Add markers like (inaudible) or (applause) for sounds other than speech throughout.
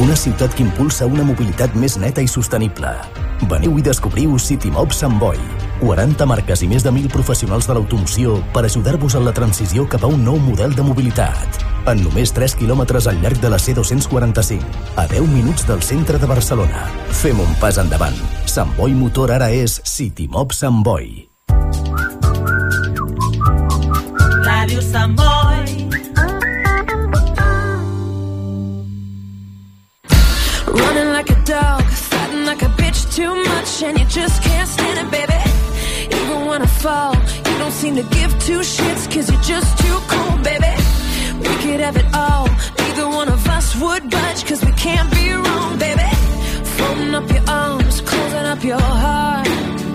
una ciutat que impulsa una mobilitat més neta i sostenible. Veniu i descobriu CityMob Sant Boi. 40 marques i més de 1.000 professionals de l'automoció per ajudar-vos en la transició cap a un nou model de mobilitat. En només 3 quilòmetres al llarg de la C245, a 10 minuts del centre de Barcelona. Fem un pas endavant. Sant Boi Motor ara és CityMob Sant Boi. Ràdio Sant Boi. too much and you just can't stand it, baby. Even when I fall, you don't seem to give two shits, cause you're just too cool, baby. We could have it all, neither one of us would budge, cause we can't be wrong, baby. Folding up your arms, closing up your heart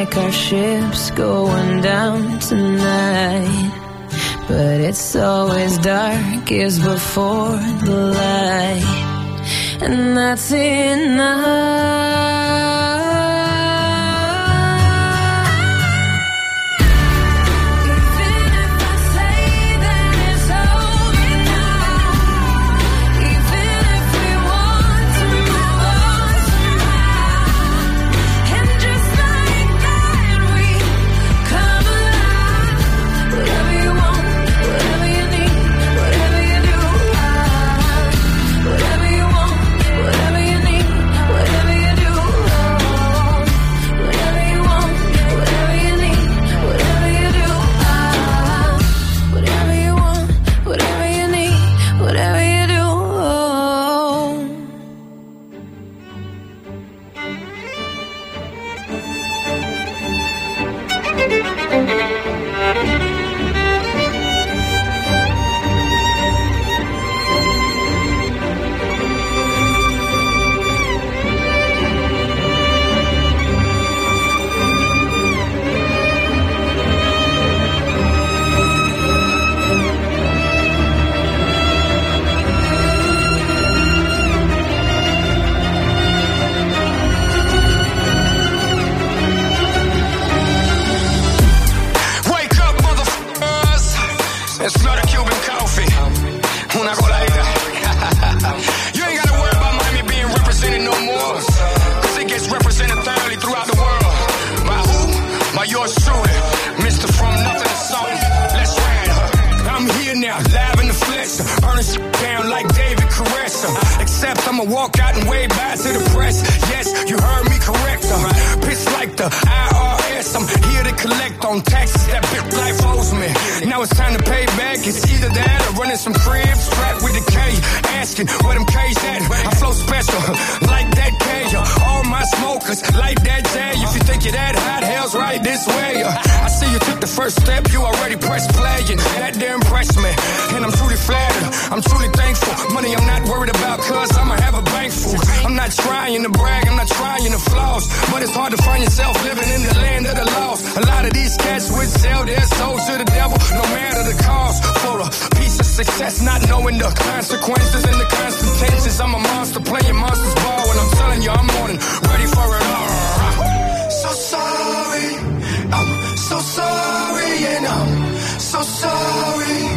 like our ship's going down tonight. But it's always dark as before the light, and that's enough. Earn down like David accept, I'ma walk out and wave bye to the press. Yes, you heard me correct. Uh, pitch like the IRS. I'm here to collect on taxes that big life owes me. Now it's time to pay back. It's either that or running some cribs strapped with a K. Asking where them K's at. I flow special (laughs) like that K. All my smokers like that J. If you think you're that hot, hell's right this way. I see you took the first step, you already pressed play. And that impress me. And I'm truly flattered. I'm truly thankful. Money I'm not worried about, cause I'ma have a bank full. I'm not trying to brag, I'm not trying to floss. But it's hard to find yourself living in the land of the lost. A lot of these cats would sell their souls to the devil, no matter the cost. For a piece of success, not knowing the consequences and the consequences. I'm a monster playing monsters ball, and I'm telling you, I'm more than ready for it all. So sorry, I'm so sorry, and I'm so sorry.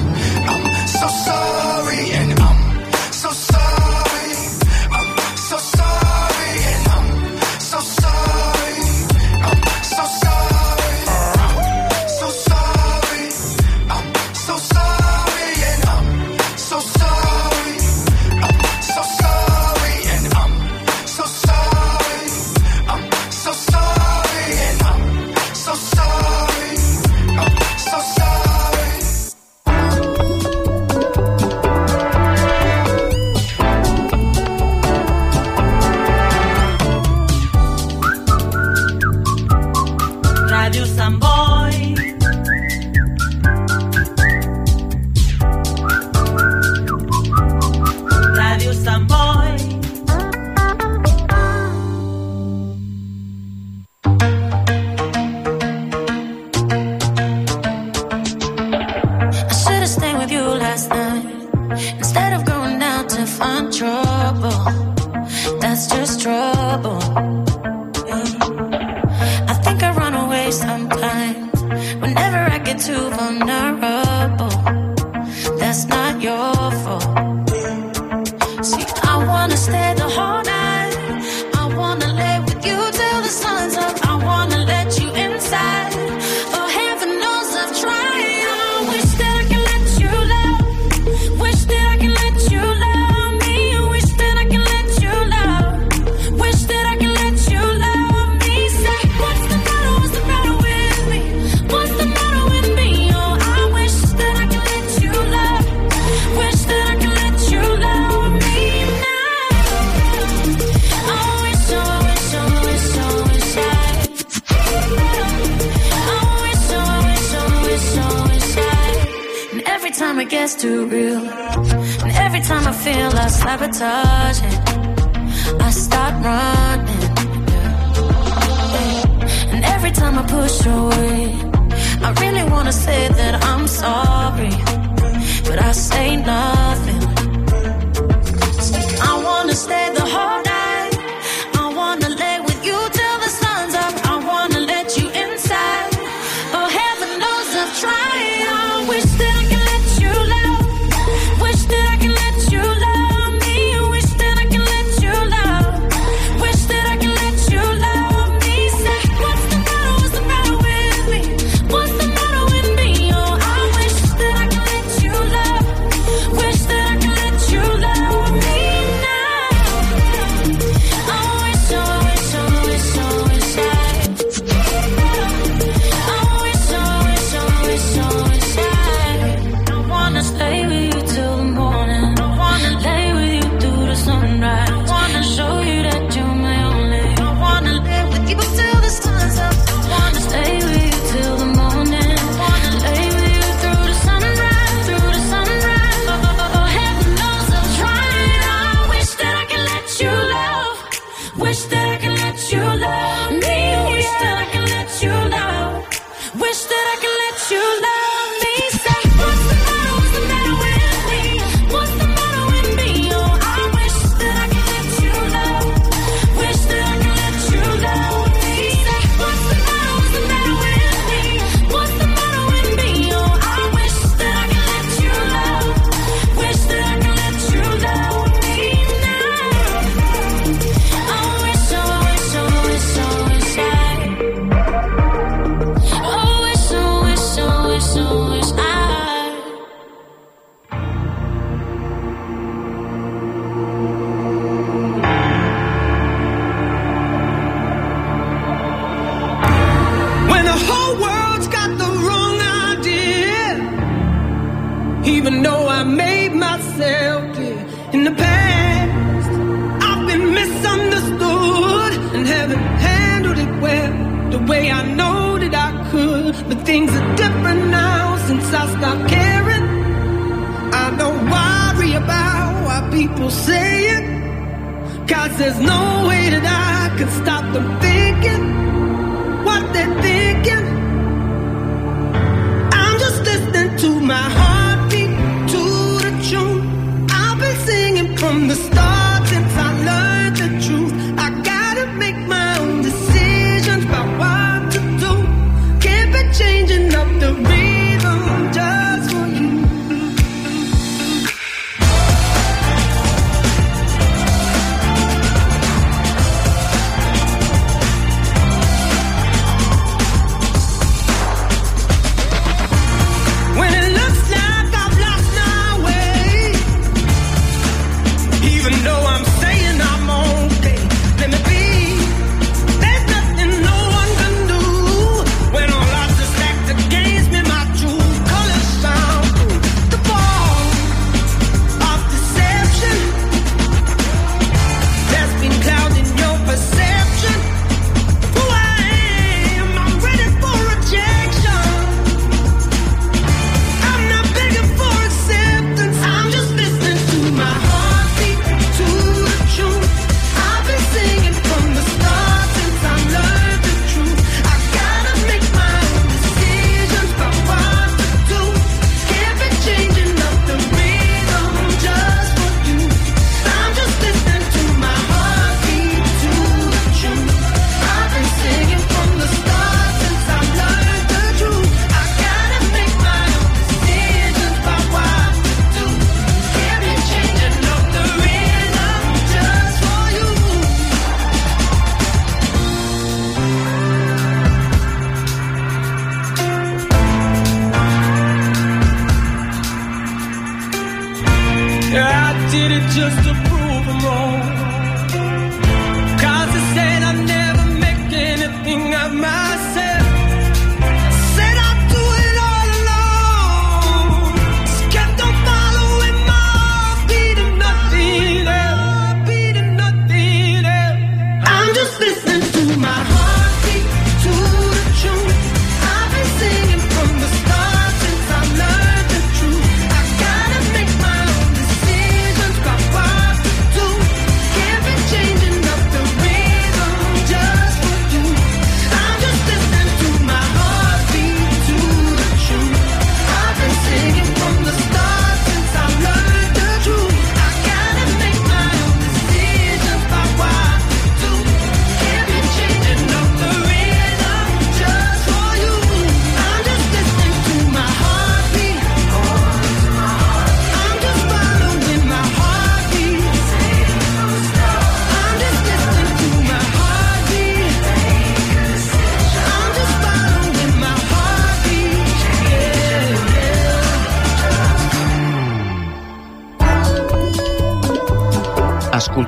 wrong.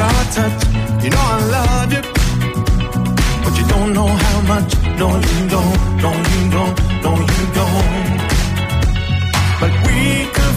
your touch. You know I love you, but you don't know how much. No, you don't. No, you don't. No, you don't. But we could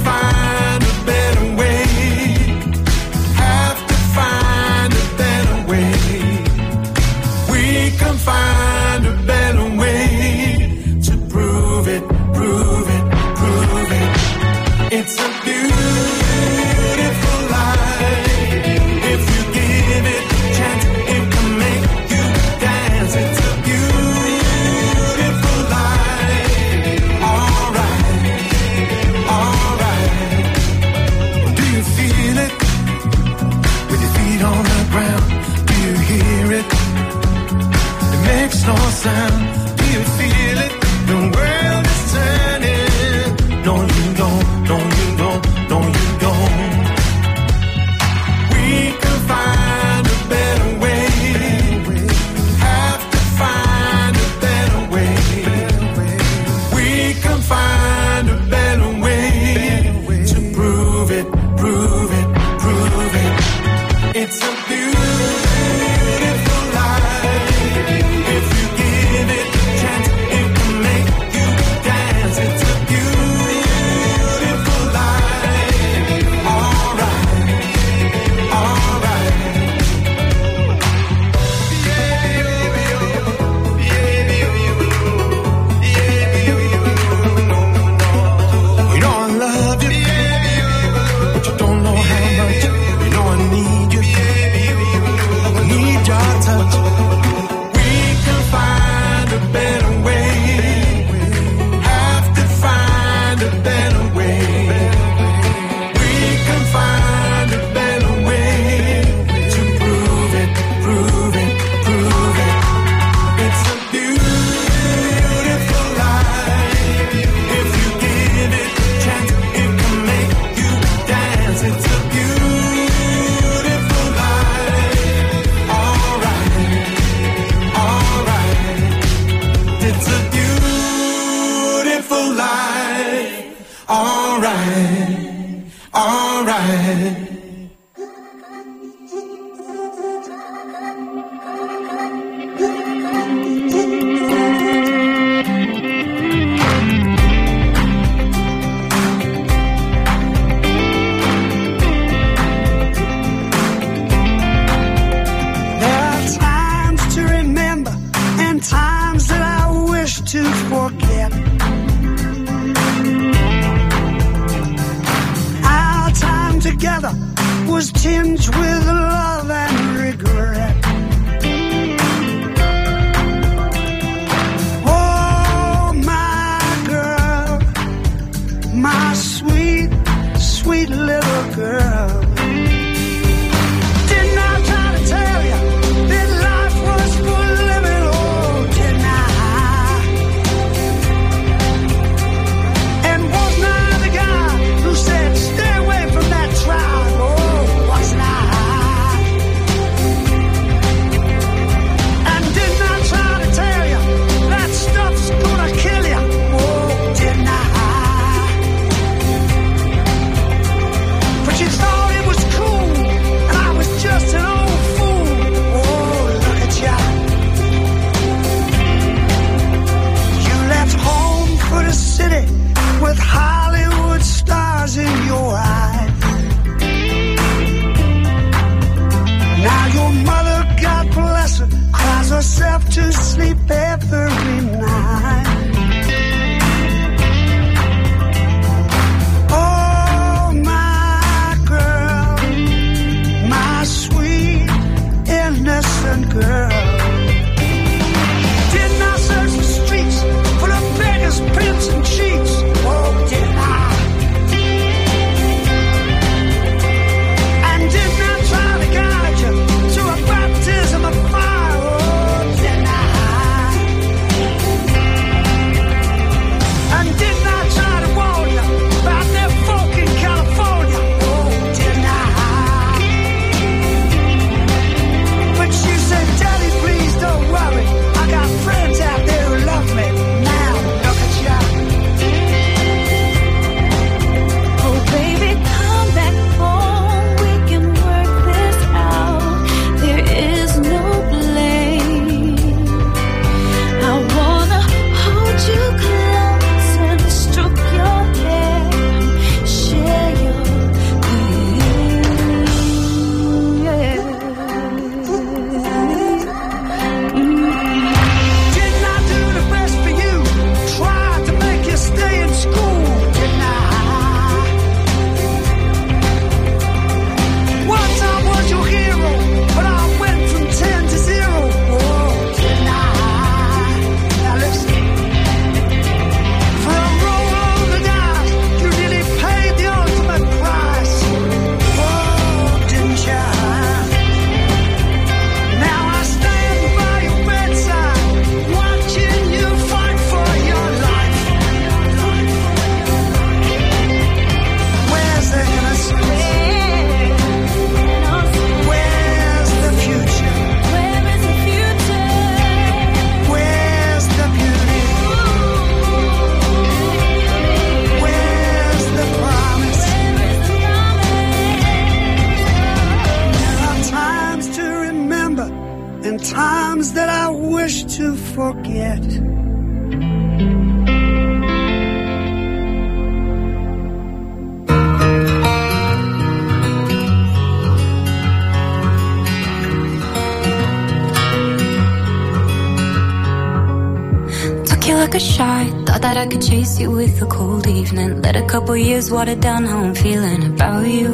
couple years watered down how I'm feeling about you.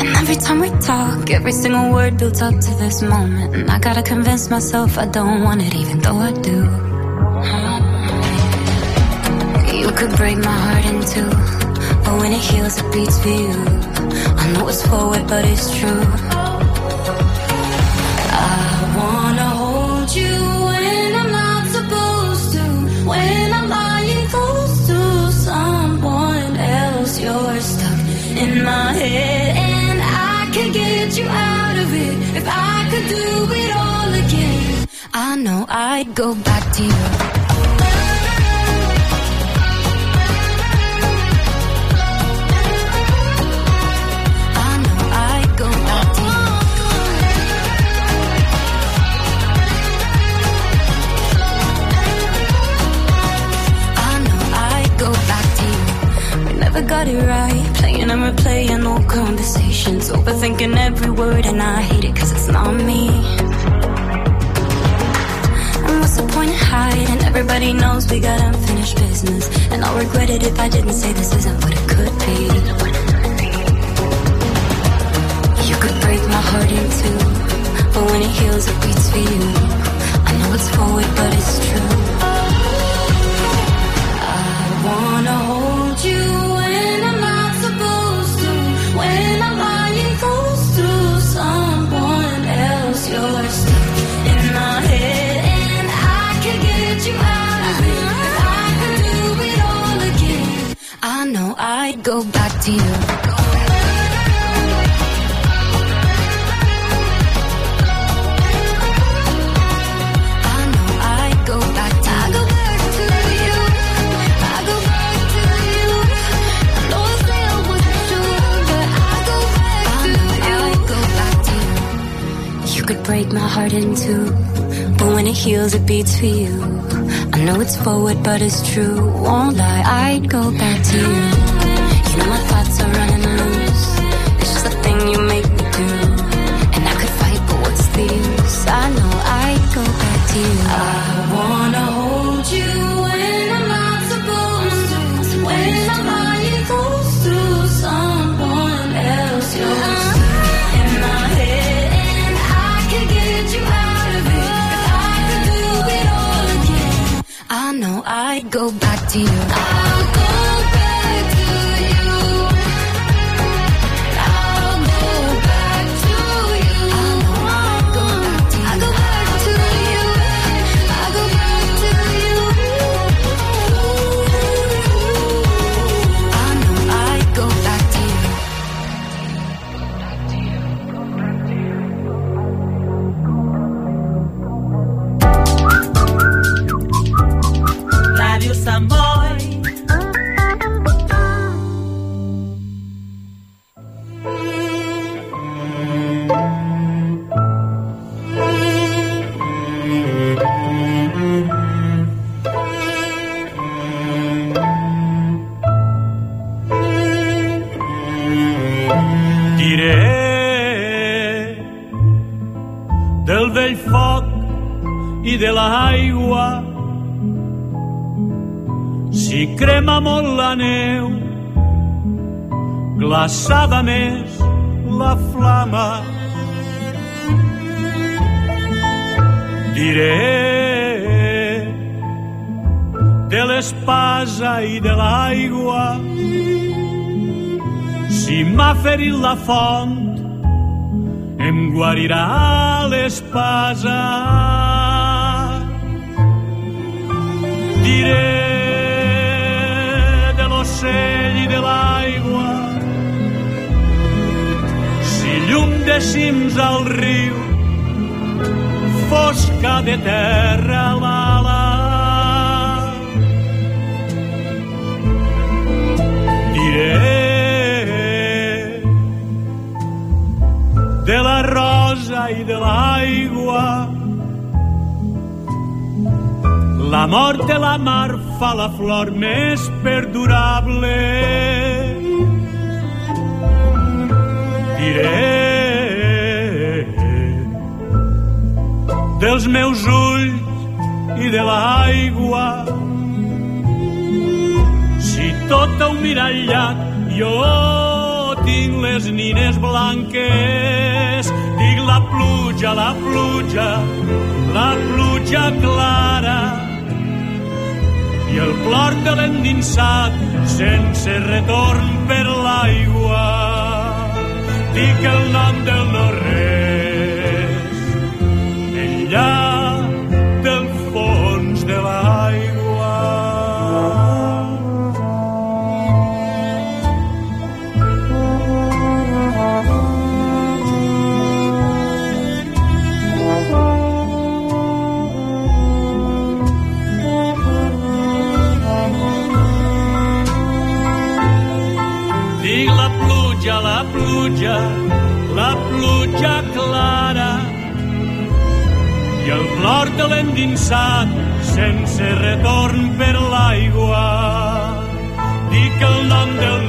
And every time we talk, every single word builds up to this moment. And I gotta convince myself I don't want it, even though I do. You could break my heart in two, but when it heals, it beats for you. I know it's forward, but it's true. go back to you. got it right. Playing and replaying old conversations. Overthinking every word, and I hate it cause it's not me. What's the point of hiding? Everybody knows we got unfinished business. And I'll regret it if I didn't say this isn't what it could be. You could break my heart in two. But when it heals, it beats for you. I know it's forward, but it's true. I wanna hold back to you. I know I'd go back to you I go back to you. I go back to you. Don't say I wasn't true, but I go back to you. I know I'd go back to you. You could break my heart in two, but when it heals, it beats for you. I know it's forward, but it's true. Won't lie, I'd go back to. You you. I glaçada més la flama diré de l'espasa i de l'aigua si m'ha ferit la font, em guarirà l'espasa. Diré de cims al riu, fosca de terra mala. Diré de la rosa i de l'aigua. La mort de la mar fa la flor més perdurable. Diré dels meus ulls i de l'aigua si tot ho mirallat jo tinc les nines blanques. Dic la pluja, la pluja la pluja clara. I el plor de l'endinsat sense retorn per l'aigua. Dic el nom del no-res enllà i el plor de l'endinsat sense retorn per l'aigua. Dic el nom del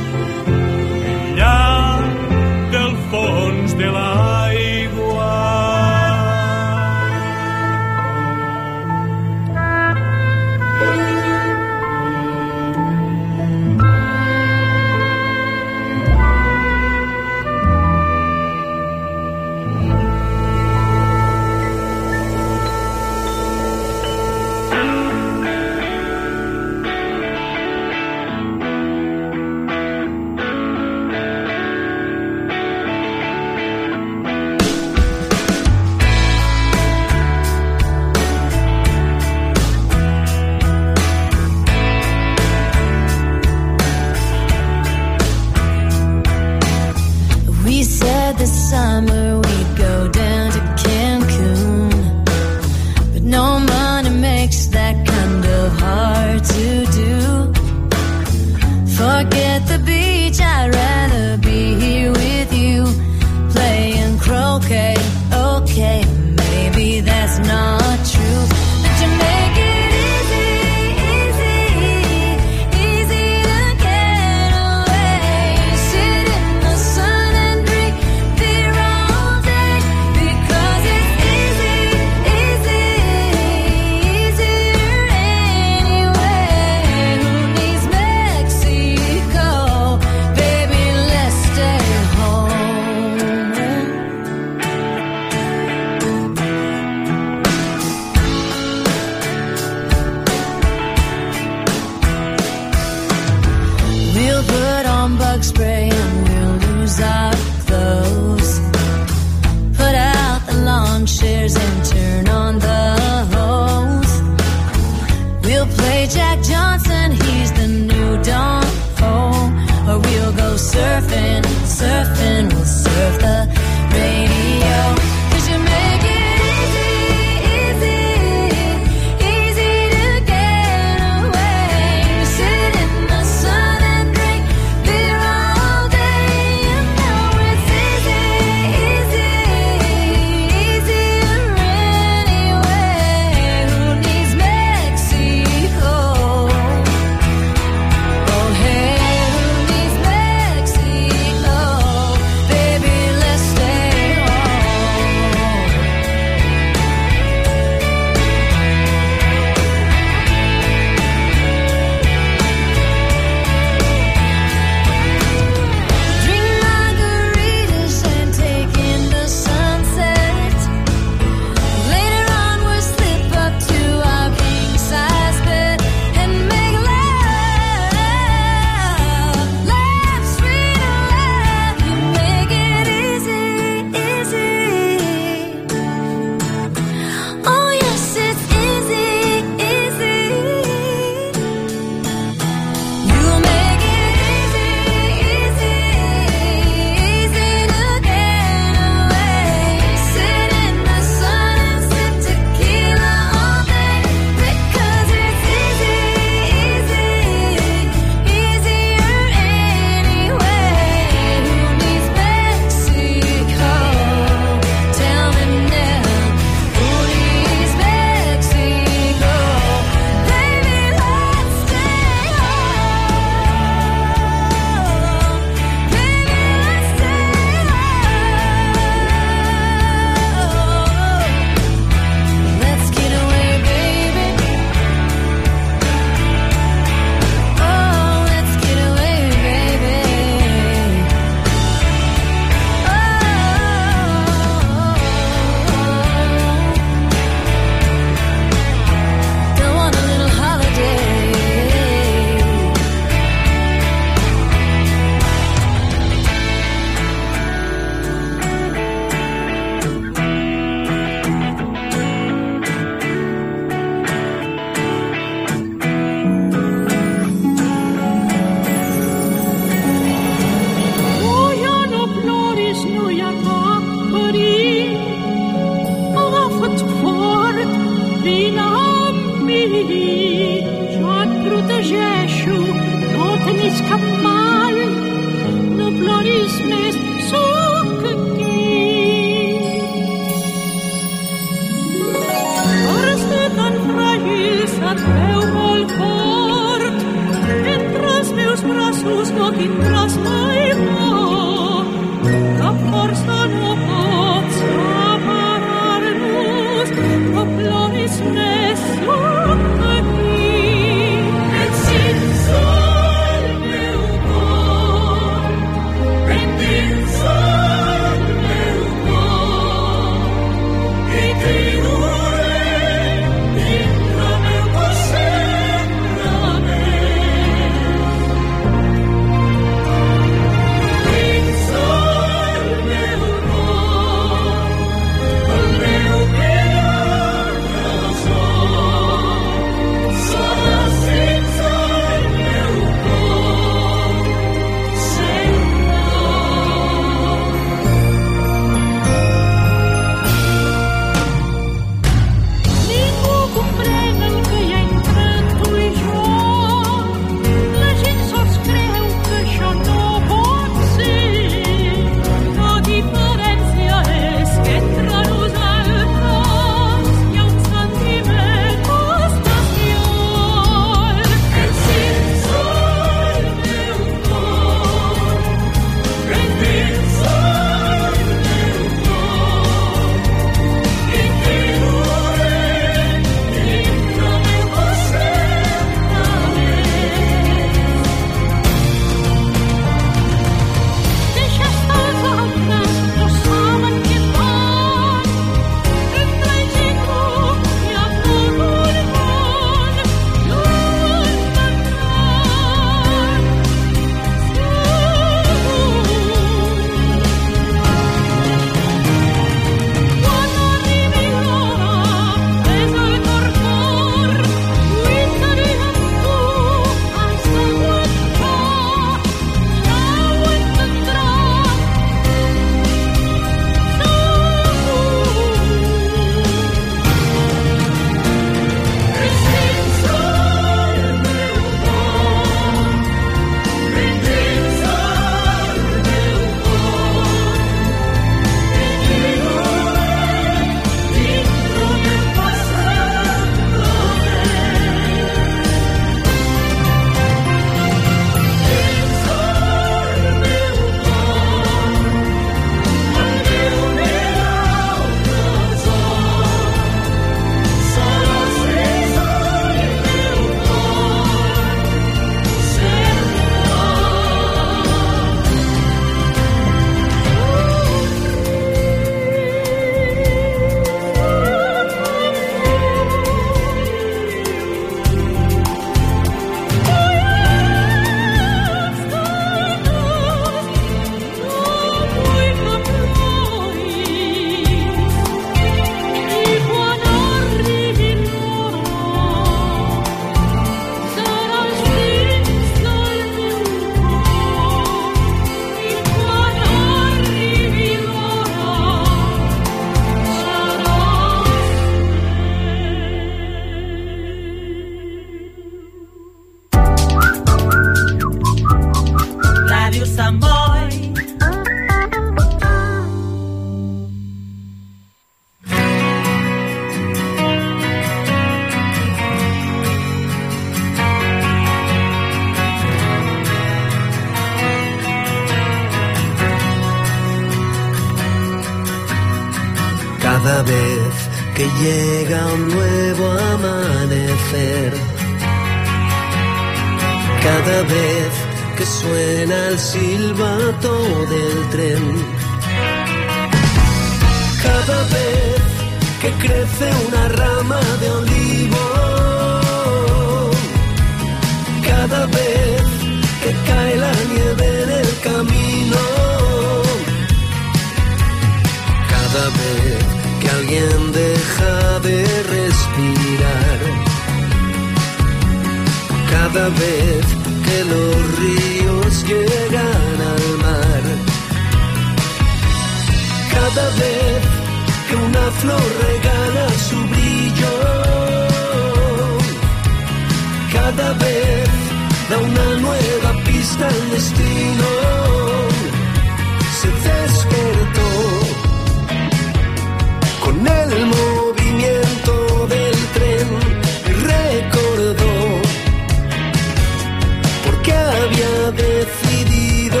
había decidido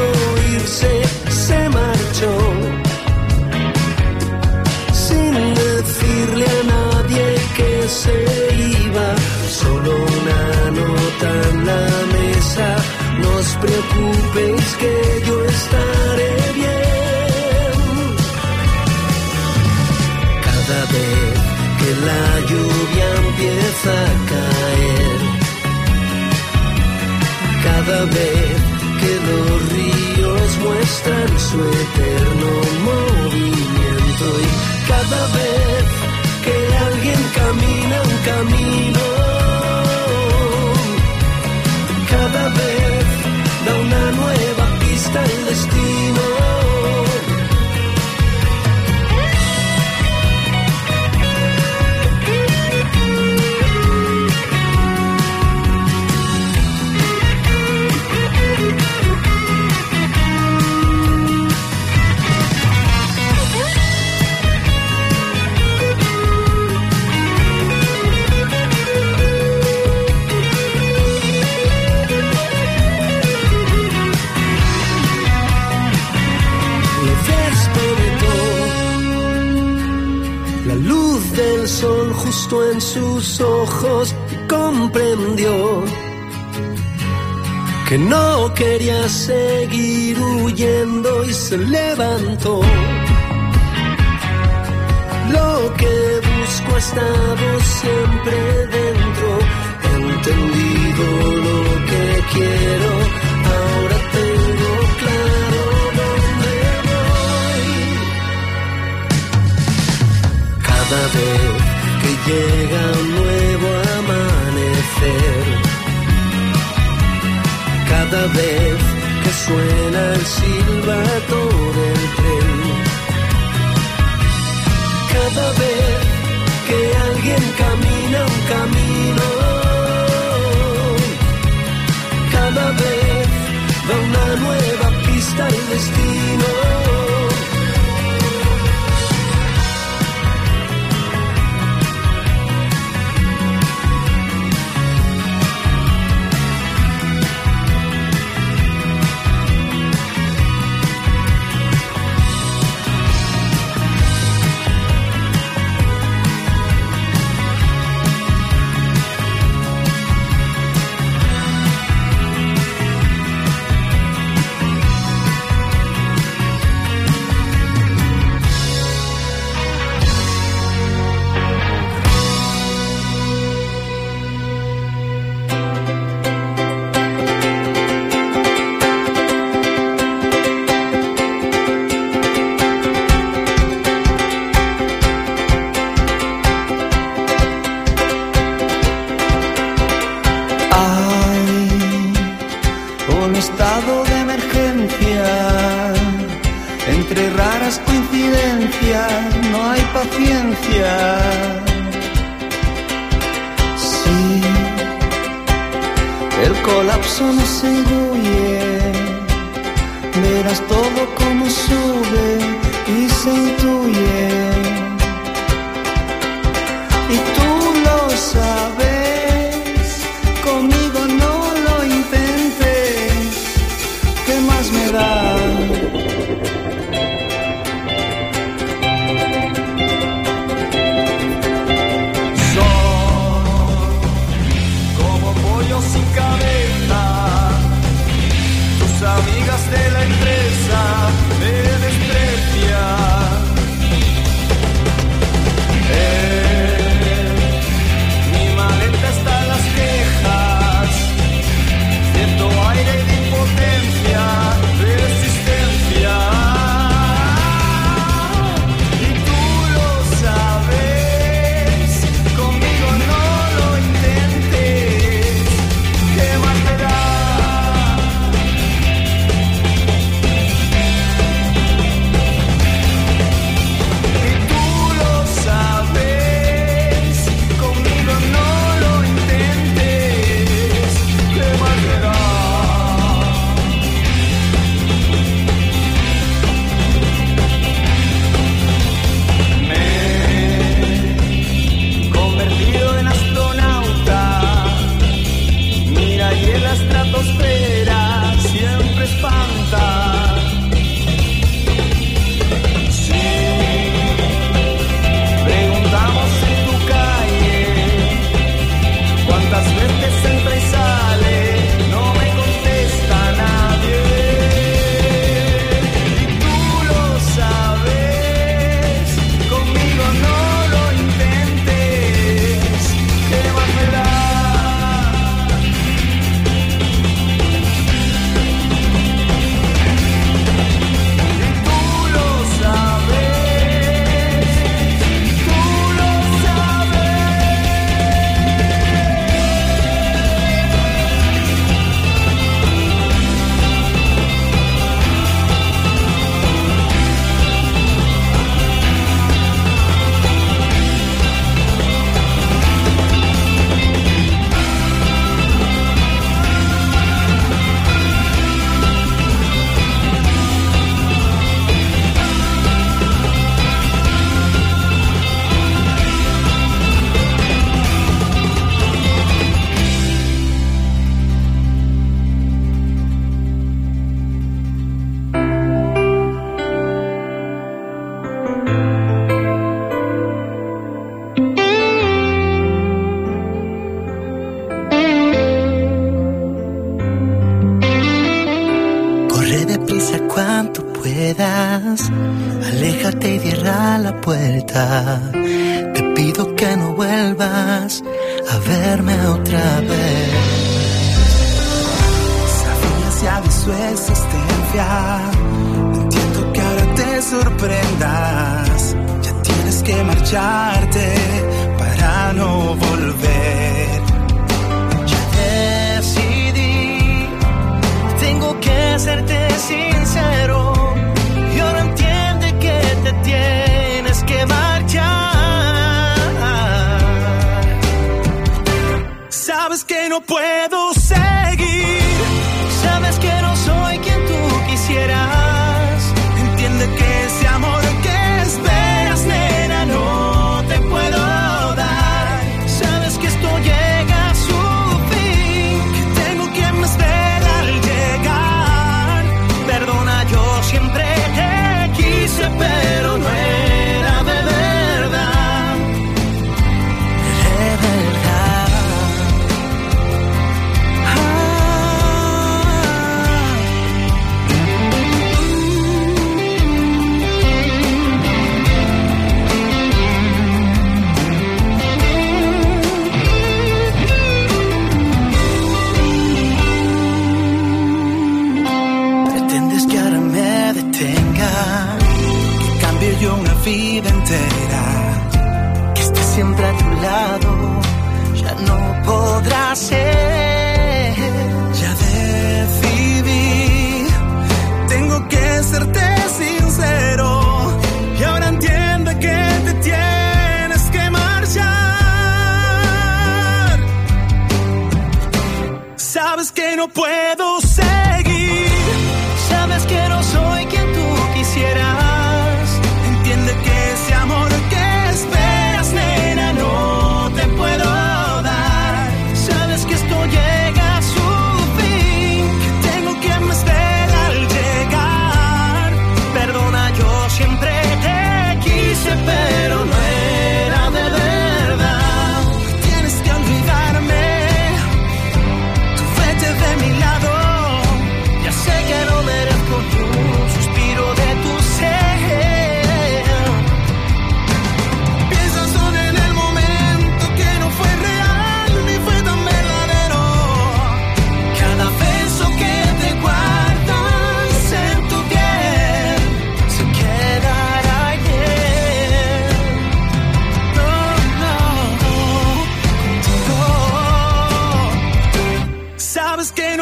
irse, se marchó sin decirle a nadie que se iba, solo una nota en la mesa, no os preocupéis que yo estaré bien. Cada vez que la lluvia empieza a caer, cada vez que los ríos muestran su eterno movimiento y cada vez que alguien camina un camino, cada vez da una nueva pista al destino. En sus ojos comprendió que no quería seguir huyendo y se levantó. Lo que busco ha estado siempre dentro, he entendido lo que quiero, ahora tengo claro dónde voy. Cada vez llega un nuevo amanecer, cada vez que suena el silbato del tren, cada vez que alguien camina un camino, cada vez da una nueva pista al destino. ¿Qué más me da?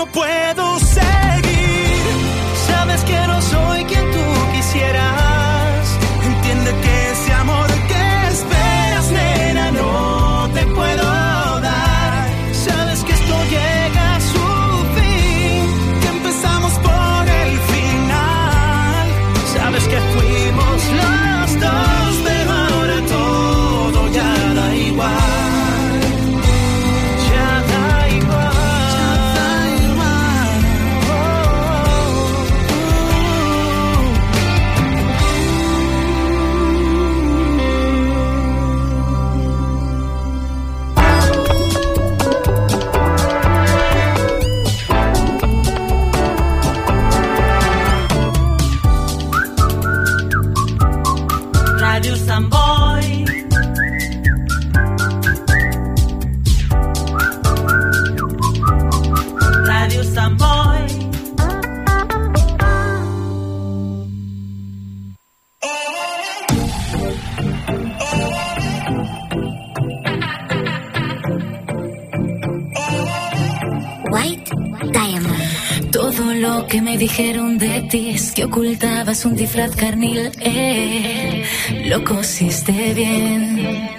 no puedo que me dijeron de ti es que ocultabas un disfraz carnil. Eh, lo cosiste bien.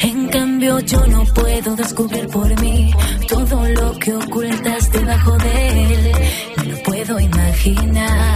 En cambio yo no puedo descubrir por mí todo lo que ocultas debajo de él. Me lo puedo imaginar.